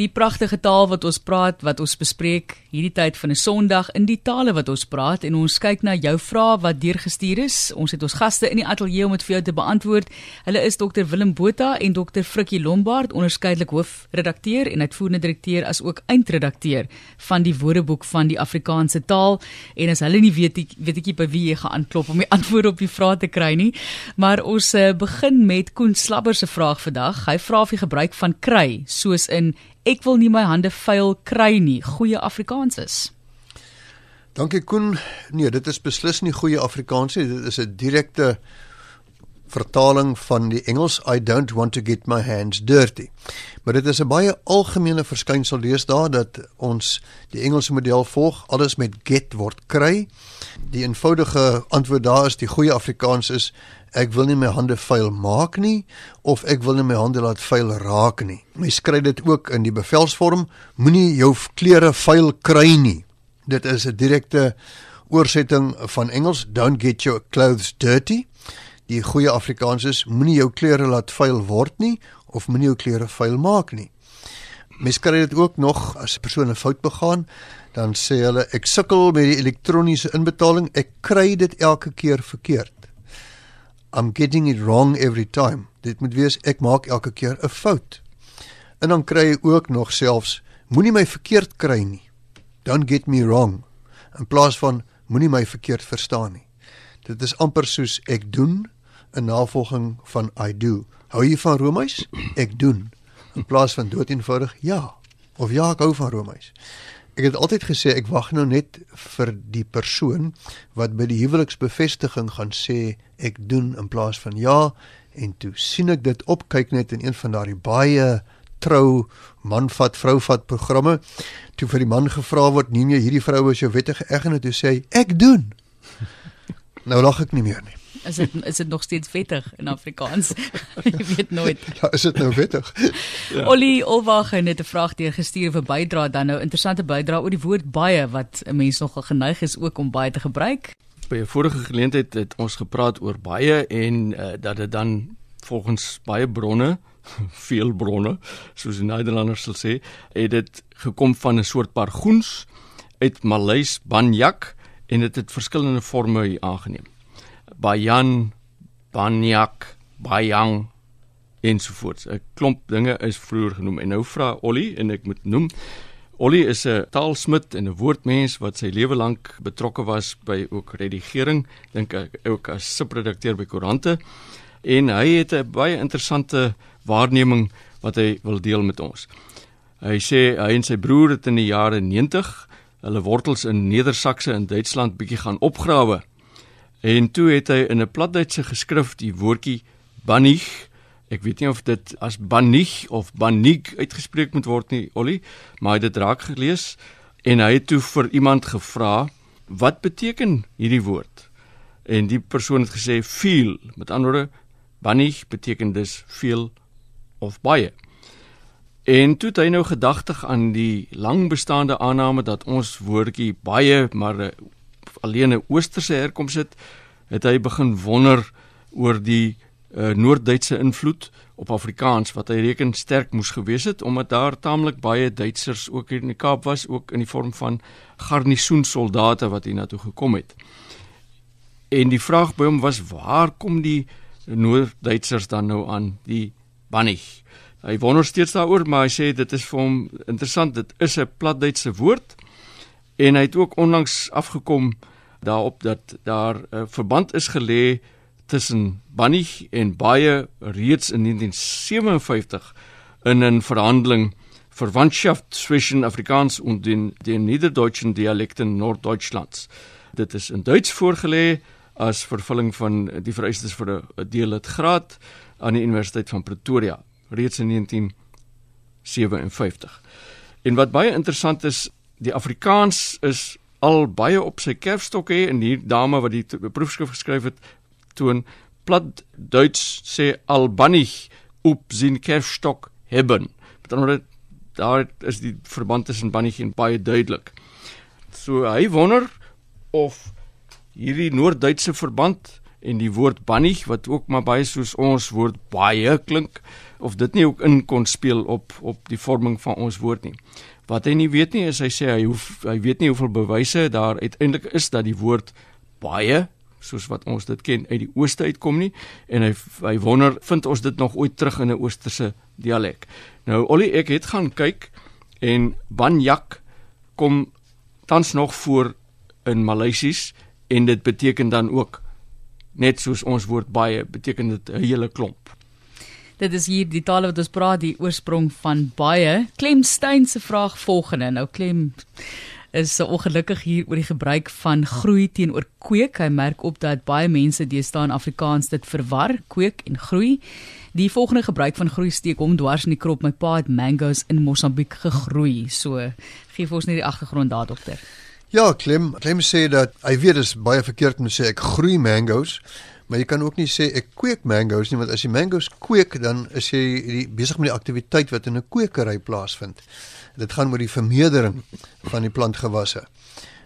Die pragtige taal wat ons praat, wat ons bespreek hierdie tyd van 'n Sondag in die tale wat ons praat en ons kyk na jou vrae wat deurgestuur is. Ons het ons gaste in die ateljee om dit vir jou te beantwoord. Hulle is Dr Willem Botha en Dr Frikkie Lombard, onderskeidelik hoofredakteur en uitvoerende direkteur as ook eindredakteur van die Woordeboek van die Afrikaanse taal. En as hulle nie weet ek weet ek nie by wie jy gaan aanklop om die antwoorde op die vrae te kry nie. Maar ons uh, begin met Koen Slabber se vraag vandag. Hy vra of jy gebruik van kry soos in ek wil nie my hande vuil kry nie, goeie Afrikaans is. Dankie Koen. Nee, dit is beslis nie goeie Afrikaans nie. Dit is 'n direkte vertaling van die Engels I don't want to get my hands dirty. Maar dit is 'n baie algemene verskynsel deesdae dat ons die Engelse model volg, alles met get word kry. Die eenvoudige antwoord daar is die goeie Afrikaans is ek wil nie my hande vuil maak nie of ek wil nie my hande laat vuil raak nie. Mens kry dit ook in die bevelsvorm, moenie jou klere vuil kry nie. Dit is 'n direkte oorsetting van Engels, don't get your clothes dirty. Die goeie Afrikaans is moenie jou klere laat vuil word nie of moenie jou klere vuil maak nie. Mens kry dit ook nog as 'n persoon 'n fout begaan, dan sê hulle ek sukkel met die elektroniese inbetaling, ek kry dit elke keer verkeerd. I'm getting it wrong every time. Dit moet wees ek maak elke keer 'n fout. En dan kry jy ook nog selfs moenie my verkeerd kry nie. Don't get me wrong. In plaas van moenie my verkeerd verstaan nie. Dit is amper soos ek doen 'n navolging van I do. Hou jy van roomys? Ek doen. In plaas van dood eenvoudig ja of ja ek hou van roomys. Ek het altyd gesê ek wag nou net vir die persoon wat by die huweliksbevestiging gaan sê ek doen in plaas van ja en toe sien ek dit opkyk net in een van daardie baie trou man vat vrou vat programme toe vir die man gevra word neem jy hierdie vrou as jou wettige eggenoot toe sê hy ek doen nou lag ek nie meer nie is dit is dit nog steeds wettig in Afrikaans? Jy weet nooit. Ja, is dit nou wettig? ja. Ollie Olwagen het 'n vraag deur gestuur vir bydra dan nou interessante bydra oor die woord baie wat 'n mens nogal geneig is ook om baie te gebruik. By 'n vorige geleentheid het ons gepraat oor baie en uh, dat dit dan volgens baie bronne veel bronne soos die Nederlanders sal sê, het dit gekom van 'n soort pargoens uit Maleis banyak en dit het verskillende forme aangeneem. Bayan, Banyak, Bayang ensovoorts. 'n Klomp dinge is vroeër genoem en nou vra Ollie en ek moet noem Ollie is 'n taalsmid en 'n woordmens wat sy lewe lank betrokke was by ook redigering, dink ek ook as subredakteur by koerante. En hy het 'n baie interessante waarneming wat hy wil deel met ons. Hy sê hy en sy broer het in die jare 90 hulle wortels in Nedersakse in Duitsland bietjie gaan opgrawe En toe het hy in 'n platduitse geskrif die woordjie banig, ek weet nie of dit as banig of banig uitgespreek moet word nie, Ollie, maar hy het dit raak gelees en hy het toe vir iemand gevra, "Wat beteken hierdie woord?" En die persoon het gesê veel. Met ander woorde, banig beteken dus veel of baie. En toe het hy nou gedagtig aan die lang bestaande aanname dat ons woordjie baie maar alleen 'n oosterse herkoms het, het hy begin wonder oor die uh, Noord-Duitse invloed op Afrikaans wat hy reken sterk moes gewees het omdat daar taamlik baie Duitsers ook hier in die Kaap was, ook in die vorm van garnisoensoldate wat hier na toe gekom het. En die vraag by hom was waar kom die Noord-Duitsers dan nou aan die Bannig? Hy wonder steeds daaroor, maar hy sê dit is vir hom interessant, dit is 'n platduitse woord en hy het ook onlangs afgekom daarop dat daar 'n uh, verband is gelê tussen Bannig en baie reeds in 1957 in 'n verhandeling Verwandtschaft zwischen Afrikaans und den den niederdeutschen Dialekten Norddeutschlands. Dit is in Duits voorgelê as vervulling van die vereistes vir 'n deel graad aan die Universiteit van Pretoria reeds in 1957. En wat baie interessant is, die Afrikaans is al baie op sy kerfstok hê en hier dame wat die proefskrif geskryf het toon plat Duits sê albanig op sin kerfstok hebben. Met ander woorde daar is die verband tussen banig en baie duidelik. So hy wonder of hierdie Noord-Duitse verband en die woord bunny wat ook maar baie soos ons woord baie klink of dit nie ook in kon speel op op die vorming van ons woord nie. Wat hy nie weet nie is hy sê hy hoef hy weet nie hoeveel bewyse daar uiteindelik is dat die woord baie soos wat ons dit ken uit die ooste uitkom nie en hy hy wonder vind ons dit nog ooit terug in 'n oosterse dialek. Nou Ollie ek het gaan kyk en banyak kom tans nog voor in Maleisies en dit beteken dan ook net soos ons woord baie beteken dit 'n hele klomp. Dit is hier die tale wat ons praat die oorsprong van baie. Clem Steyn se vraag volgende. Nou Clem is so ongelukkig hier oor die gebruik van groei teenoor kweek. Hy merk op dat baie mense deesdae in Afrikaans dit verwar, kweek en groei. Die volgende gebruik van groei steek hom dwars in die krop. My pa het mangoes in Mosambiek gegroei. So gee vir ons net die agtergrond daar dokter. Ja, Clem, Clem sê dat hy weet dit is baie verkeerd om te sê ek groei mangoes, maar jy kan ook nie sê ek kweek mangoes nie, want as jy mangoes kweek, dan is jy besig met die aktiwiteit wat in 'n kwekery plaasvind. Dit gaan oor die vermeerdering van die plantgewasse.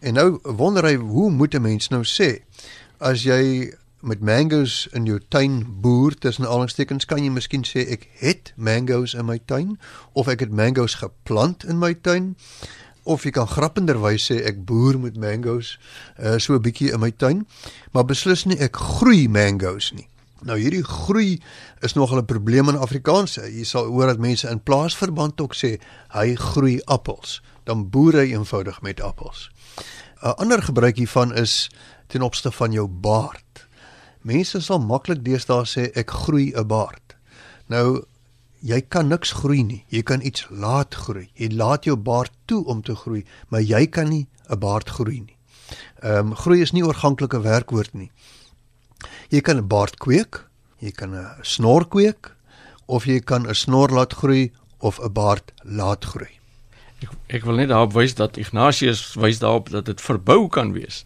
En nou wonder hy, hoe moet 'n mens nou sê as jy met mangoes in jou tuin boer tussen aanhalingstekens kan jy miskien sê ek het mangoes in my tuin of ek het mangoes geplant in my tuin of jy kan grappenderwys sê ek boer met mangoes uh, so 'n bietjie in my tuin, maar beslis nie ek groei mangoes nie. Nou hierdie groei is nogal 'n probleem in Afrikaans. Jy sal hoor dat mense in plaasverband ook sê hy groei appels. Dan boer hy eenvoudig met appels. 'n Ander gebruik hiervan is ten opsigte van jou baard. Mense sal maklik deesdae sê ek groei 'n baard. Nou jy kan niks groei nie. Jy kan iets laat groei. Jy laat jou baard toe om te groei, maar jy kan nie 'n baard groei nie. Ehm um, groei is nie oorganklike werkwoord nie. Jy kan 'n baard kweek, jy kan 'n snor kweek of jy kan 'n snor laat groei of 'n baard laat groei. Ek ek wil net daarop wys dat Ignatius wys daarop dat dit verbou kan wees.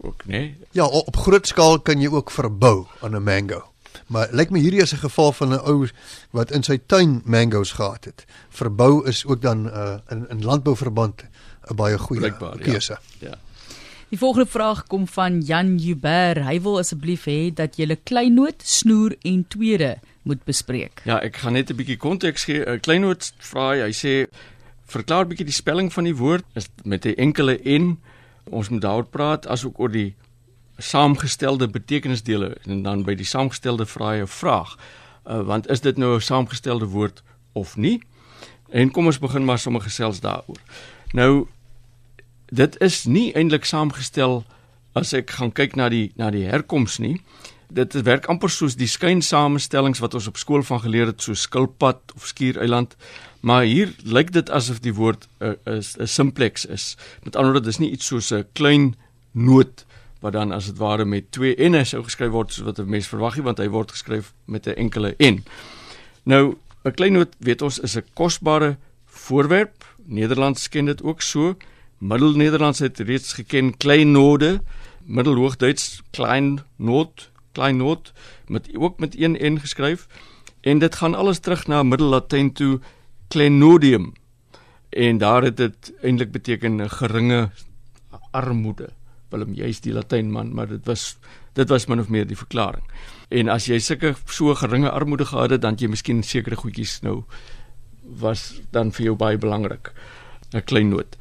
Ook nê? Nee? Ja, op groot skaal kan jy ook verbou aan 'n mango. Maar lyk my hierdie is 'n geval van 'n ou wat in sy tuin mangoes gehad het. Verbou is ook dan uh, in in landbouverband 'n baie goeie keuse. Ja. ja. Die volgende vraag kom van Jan Huber. Hy wil asseblief hê dat jy 'n kleinoot, snoer en tweede moet bespreek. Ja, ek gaan net 'n bietjie konteks gee. 'n Kleinoot vra hy, hy sê verklaar bietjie die spelling van die woord is met 'n enkele n. Ons moet daaroor praat asook oor die saamgestelde betekenisdele en dan by die saamgestelde vrae 'n vraag. Uh, want is dit nou 'n saamgestelde woord of nie? En kom ons begin maar sommer gesels daaroor. Nou dit is nie eintlik saamgestel as ek gaan kyk na die na die herkoms nie. Dit werk amper soos die skynsamestellings wat ons op skool van geleer het so skilpad of skiereiland. Maar hier lyk dit asof die woord 'n uh, 'n simplex is. Met ander woorde, dis nie iets soos 'n klein noot wat dan as dit ware met twee n'e sou geskryf word soos wat 'n mens verwag nie want hy word geskryf met 'n enkele n. Nou 'n klein noot weet ons is 'n kosbare voorwerp. Nederlands ken dit ook so. Middelnederlands het reeds geken klein node, Middelhoogduits klein noot, klein noot met ook met een n geskryf en dit gaan alles terug na Middellatyn toe clenodium en daar het dit eintlik beteken 'n geringe armoede. Willem jy's die latynman, maar dit was dit was min of meer die verklaring. En as jy sulke so geringe armoede gehad het, dan jy miskien sekere goedjies nou was dan vir jou baie belangrik. 'n Klein noot.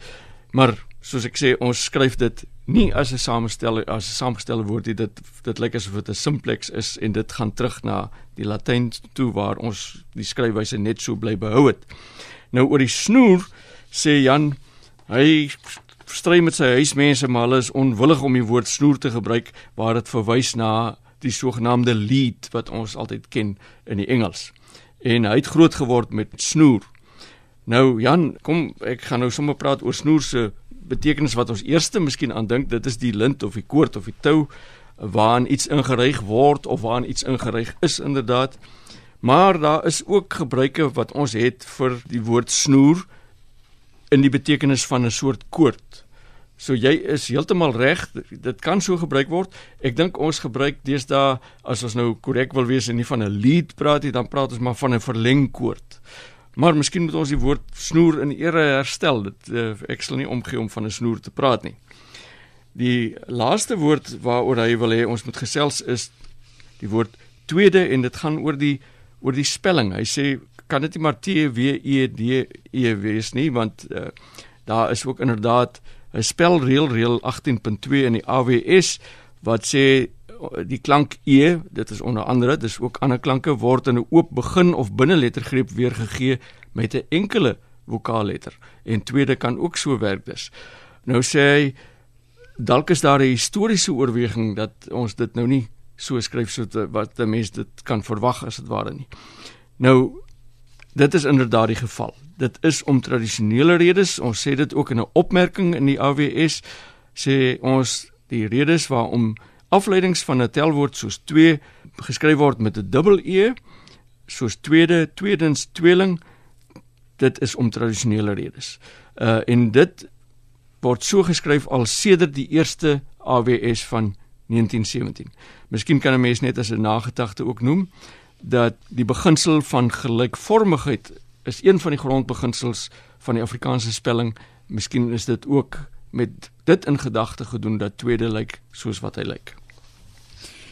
Maar soos ek sê, ons skryf dit nie as 'n samestel as 'n saamgestelde woord nie. Dit dit lyk asof dit 'n simplex is en dit gaan terug na die Latyn toe waar ons die skryfwyse net so bly behou het. Nou oor die snoer sê Jan, hy stry met sy huismense maar hulle is onwillig om die woord snoer te gebruik waar dit verwys na die sogenaamde lead wat ons altyd ken in die Engels. En hy het groot geword met snoer. Nou Jan, kom ek gaan nou sommer praat oor snoer se betekenis wat ons eerste miskien aan dink, dit is die lint of die koord of die tou waaraan iets ingeryg word of waaraan iets ingeryg is inderdaad. Maar daar is ook gebruike wat ons het vir die woord snoer in die betekenis van 'n soort koord. So jy is heeltemal reg, dit kan so gebruik word. Ek dink ons gebruik deesdae as ons nou korrek wil wees en nie van 'n lead praat nie, dan praat ons maar van 'n verlengkoord. Maar miskien moet ons die woord snoer in ere herstel. Dit uh, ek sal nie omgee om van 'n snoer te praat nie. Die laaste woord waaroor hy wil hê ons moet gesels is die woord tweede en dit gaan oor die oor die spelling. Hy sê kan dit nie maar T W E D E wees nie want uh, daar is ook inderdaad 'n spelreël reël 18.2 in die AWS wat sê die klank e, dit is onder andere, dis ook ander klanke word in 'n oop begin of binnelettergreep weergegee met 'n enkele vokaalletter. En tweede kan ook so werk dus. Nou sê hy dalk is daar 'n historiese oorweging dat ons dit nou nie so skryf so te, wat 'n mens dit kan verwag as dit ware nie. Nou dit is inderdaad die geval. Dit is om tradisionele redes. Ons sê dit ook in 'n opmerking in die AWS sê ons die redes waarom afleidings van 'n telwoord soos 2 geskryf word met 'n dubbel e soos tweede, tweedens, tweeling dit is om tradisionele redes. Uh en dit word so geskryf al sedert die eerste AWS van 1917. Miskien kan 'n mens net as 'n nagedagte ook noem dat die beginsel van gelykvormigheid is een van die grondbeginsels van die Afrikaanse spelling. Miskien is dit ook met dit in gedagte gedoen dat tweede lyk soos wat hy lyk.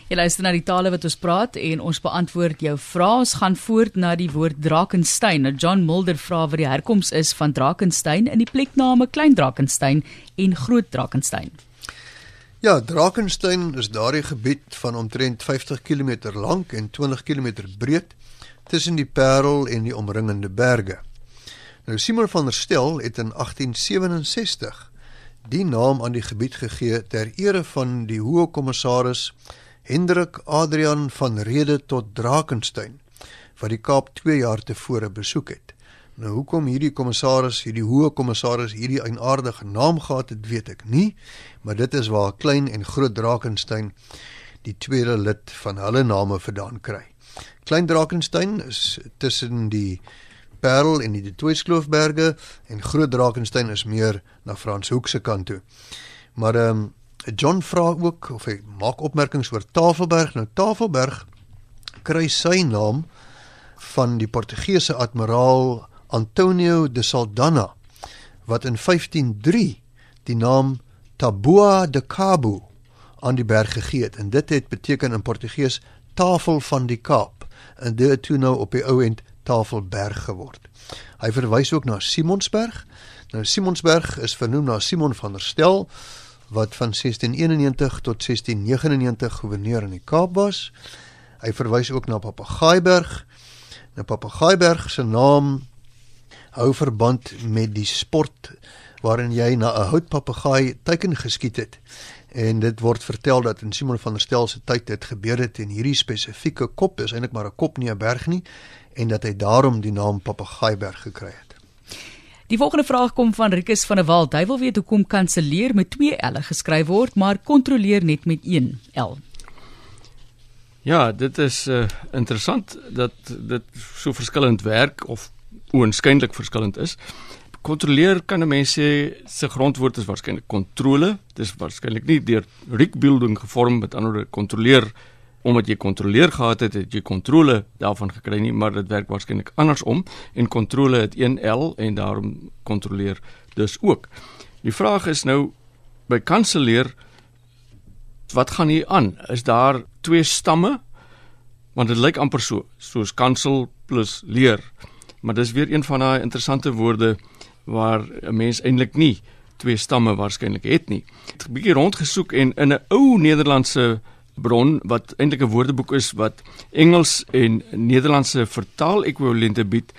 Jy luister na die tale wat ons praat en ons beantwoord jou vrae. Ons gaan voort na die woord Drakensberg. Nou John Mulder vra wat die herkoms is van Drakensberg in die plekname Klein Drakensberg en Groot Drakensberg. Ja, Drakensberg is daardie gebied van omtrent 50 km lank en 20 km breed tussen die Parel en die omringende berge. Nou Simon van der Stel het in 1867 die naam aan die gebied gegee ter ere van die hoë kommissaris Hendrik Adrian van Rede tot Drakensberg wat die Kaap 2 jaar tevore besoek het. Nou hoekom hierdie kommissaris, hierdie hoë kommissaris hierdie eienaardige naam gehad het, weet ek nie, maar dit is waar klein en groot Drakensberg die tweede lid van hulle name vandaan kry. Klein Drakensberg is tussen die Parel en die Tweeskloofberge en Groot Drakensberg is meer na Franshoek se kant toe. Maar ehm um, John vra ook of hy maak opmerkings oor Tafelberg. Nou Tafelberg kry sy naam van die Portugese admiraal Antonio de Saldanha wat in 1503 die naam Taboa de Cabo aan die berg gegee het en dit het beteken in Portugees tafel van die Kaap en dit het toe nou op die ou end Tafelberg geword. Hy verwys ook na Simonsberg. Nou Simonsberg is vernoem na Simon van der Stel wat van 1691 tot 1699 gouverneur in die Kaap was. Hy verwys ook na Papagaaiberg. Nou Papagaaiberg se naam hou verband met die sport waarin jy na 'n houtpapegaai teiken geskiet het. En dit word vertel dat in Simon van der Stel se tyd dit gebeur het en hierdie spesifieke kop is eintlik maar 'n kop nie 'n berg nie en dat hy daarom die naam Papagaaiberg gekry het. Die volgende vraag kom van Rikus van der Walt. Hy wil weet hoekom kanselleer met 2 L geskryf word, maar kontroleer net met 1 L. Ja, dit is uh, interessant dat dit so verskillend werk of oënskynlik verskillend is. Kontroleer kan 'n mens sê se grondwoord is waarskynlik kontrole. Dit is waarskynlik nie deur rikbuilding gevorm met ander kontroleer omdat jy kontroleer gehad het, het jy kontrole daarvan gekry nie, maar dit werk waarskynlik andersom en kontrole het 1L en daarom kontroleer dus ook. Die vraag is nou by kanselleer wat gaan hier aan? Is daar twee stamme? Want dit lyk amper so, soos kansel plus leer. Maar dis weer een van daai interessante woorde waar 'n mens eintlik nie twee stamme waarskynlik het nie. Ek het 'n bietjie rondgesoek en in 'n ou Nederlandse bron wat eintlik 'n woordeboek is wat Engels en Nederlandse vertaal-ekwivalente bied,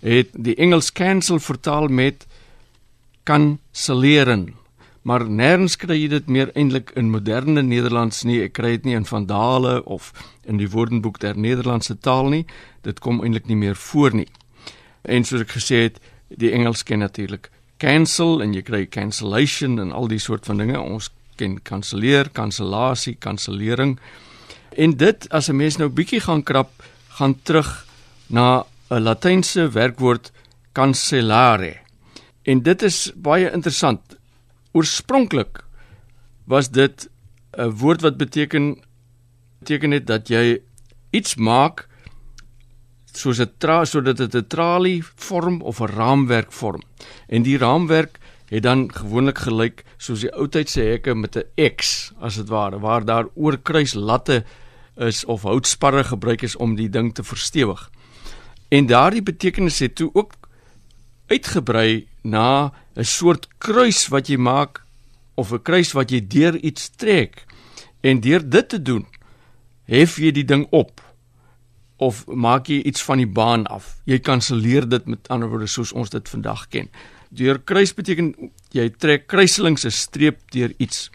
het die Engels cancel vertaal met kanselleren. Maar nêrens kry jy dit meer eintlik in moderne Nederlands nie. Ek kry dit nie in Vandale of in die Woordenboek der Nederlandse taal nie. Dit kom eintlik nie meer voor nie. En soos ek gesê het, die Engels ken natuurlik cancel en jy kry cancellation en al die soort van dinge. Ons ken kanselleer, kansellasie, kansellering. En dit as 'n mens nou bietjie gaan krap, gaan terug na 'n latynse werkwoord cancellare. En dit is baie interessant. Oorspronklik was dit 'n woord wat beteken beteken dit dat jy iets maak soos 'n tra sodat dit 'n tralie vorm of 'n raamwerk vorm. En die raamwerk het dan gewoonlik gelyk soos die oudtydse hekke met 'n X as dit ware waar daar oorkruis latte is of houtsparre gebruik is om die ding te verstewig. En daardie betekenis het toe ook uitgebrei na 'n soort kruis wat jy maak of 'n kruis wat jy deur iets trek. En deur dit te doen, hef jy die ding op of maak jy iets van die baan af. Jy kanselleer dit met ander woorde soos ons dit vandag ken. Deur kruis beteken jy trek kruiselings 'n streep deur iets.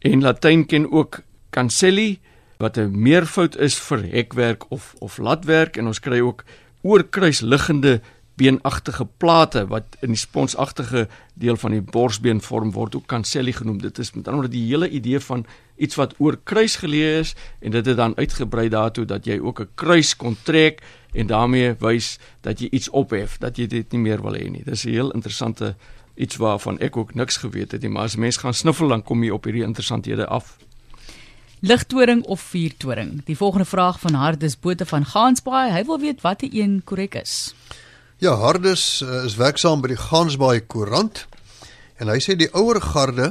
En Latyn ken ook cancelli wat 'n meervoud is vir hekwerk of of latwerk en ons kry ook oorkruis liggende beenagtige plate wat in die sponsagtige deel van die borsbeen vorm word ook cancelli genoem. Dit is met ander woorde die hele idee van iets wat oor kruis geleë is en dit het dan uitgebrei daartoe dat jy ook 'n kruis kon trek en daarmee wys dat jy iets ophef, dat jy dit nie meer wil hê nie. Dis 'n heel interessante iets waarvan ek ook niks geweet het nie, maar as mens gaan sniffel dan kom jy op hierdie interessanthede af. Ligtoring of vuurtoring? Die volgende vraag van Hardus Botha van Gansbaai. Hy wil weet watter een korrek is. Ja, Hardus uh, is werksaam by die Gansbaai Koerant en hy sê die ouer garde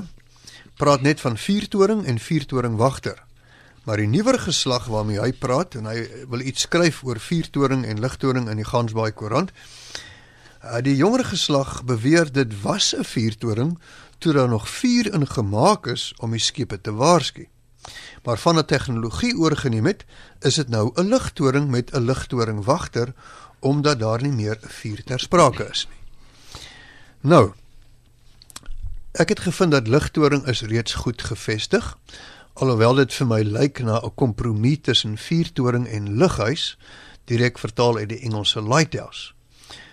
praat net van vuurtoring en vuurtoring wagter. Maar die nuwer geslag waarmee hy praat en hy wil iets skryf oor vuurtoring en ligtoring in die Gansbaai Koerant. Uh, die jonger geslag beweer dit was 'n vuurtoring toe daar nog vuur ingemaak is om die skepe te waarsku. Maar van 'n tegnologie oorgeneem het, is dit nou 'n ligtoring met 'n ligtoring wagter omdat daar nie meer vuur ter sprake is nie. Nou, ek het gevind dat ligtoring is reeds goed gevestig, alhoewel dit vir my lyk na 'n kompromie tussen vuurtoring en lughuis, direk vertaal uit die Engelse lighthouse.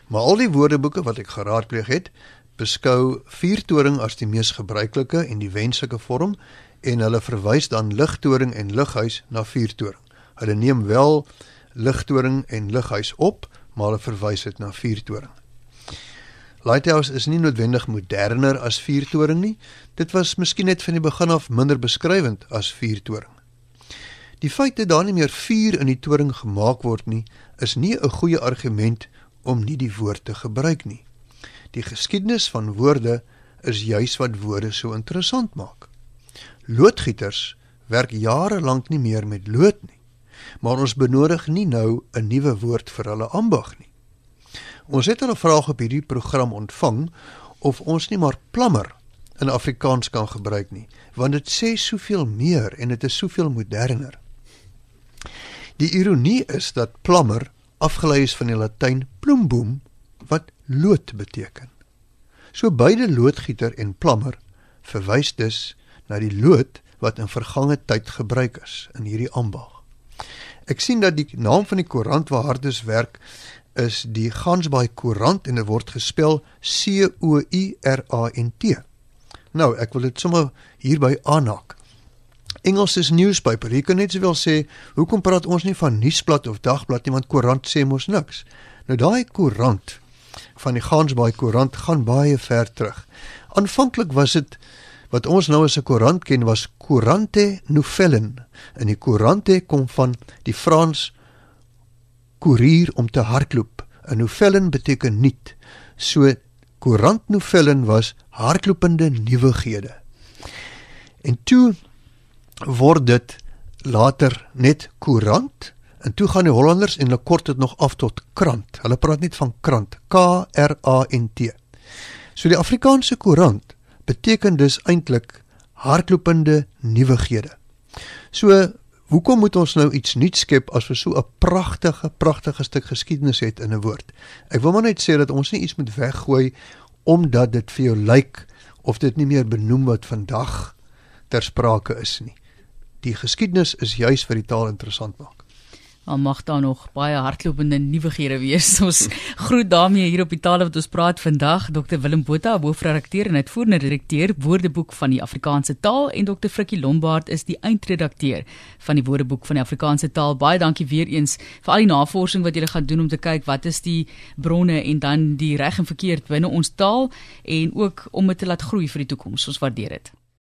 Maar al die woordeboeke wat ek geraadpleeg het, beskou vuurtoring as die mees gebruikelike en die wenslike vorm en hulle verwys dan ligtoring en lughuis na vuurtoring. Hulle neem wel ligtoring en lughuis op, maar hulle verwys dit na vuurtoring. Lighthouse is nie noodwendig moderner as vuurtoring nie. Dit was miskien net van die begin af minder beskrywend as vuurtoring. Die feit dat daar nie meer vuur in die toring gemaak word nie, is nie 'n goeie argument om nie die woord te gebruik nie. Die geskiedenis van woorde is juis wat woorde so interessant maak. Loodgieters werk jare lank nie meer met lood nie. Maar ons benodig nie nou 'n nuwe woord vir hulle ambag nie. Ons het 'n vraag op hierdie program ontvang of ons nie maar plammer in Afrikaans kan gebruik nie, want dit sê soveel meer en dit is soveel moderner. Die ironie is dat plammer afgelei is van die Latyn plumbum wat lood beteken. So beide loodgieter en plammer verwys dus na die lood wat in vergange tyd gebruik is in hierdie ambag. Ek sien dat die naam van die koerant waar Hardes werk is die Gansbaai Koerant en dit word gespel C O U R A N T. Nou, ek wil dit sommer hierby aanhaak. Engels is newspaper. Jy kan net sowel sê, hoekom praat ons nie van nuusblad of dagblad nie want koerant sê mos niks. Nou daai koerant van die Gansbaai Koerant gaan baie ver terug. Aanvanklik was dit wat ons nou as 'n koerant ken was Courante Nouvelles. En die Courante kom van die Frans koerier om te hardloop. 'n Nouvelle beteken nuut. So Courant Nouvelles was hardlopende nuwighede. En toe word dit later net koerant en toe gaan die Hollanders en hulle kort dit nog af tot krant. Hulle praat net van krant, K R A N T. So die Afrikaanse koerant beteken dus eintlik hardlopende nuwighede. So, hoekom moet ons nou iets nuuts skep as ons so 'n pragtige, pragtige stuk geskiedenis het in 'n woord? Ek wil maar net sê dat ons nie iets moet weggooi omdat dit vir jou lyk of dit nie meer benoem wat vandag ter sprake is nie. Die geskiedenis is juis vir die taal interessant maak. Maar mag daar nog baie hardlopende nuwighede wees. Ons groet daarmee hier op die tale wat ons praat vandag Dr Willem Botha, hoofredakteur en uitvoerende direkteur Woordeboek van die Afrikaanse taal en Dr Frikkie Lombard is die eindredakteur van die Woordeboek van die Afrikaanse taal. Baie dankie weer eens vir al die navorsing wat julle gaan doen om te kyk wat is die bronne en dan die reg en verkeerd binne ons taal en ook om dit te laat groei vir die toekoms. Ons waardeer dit.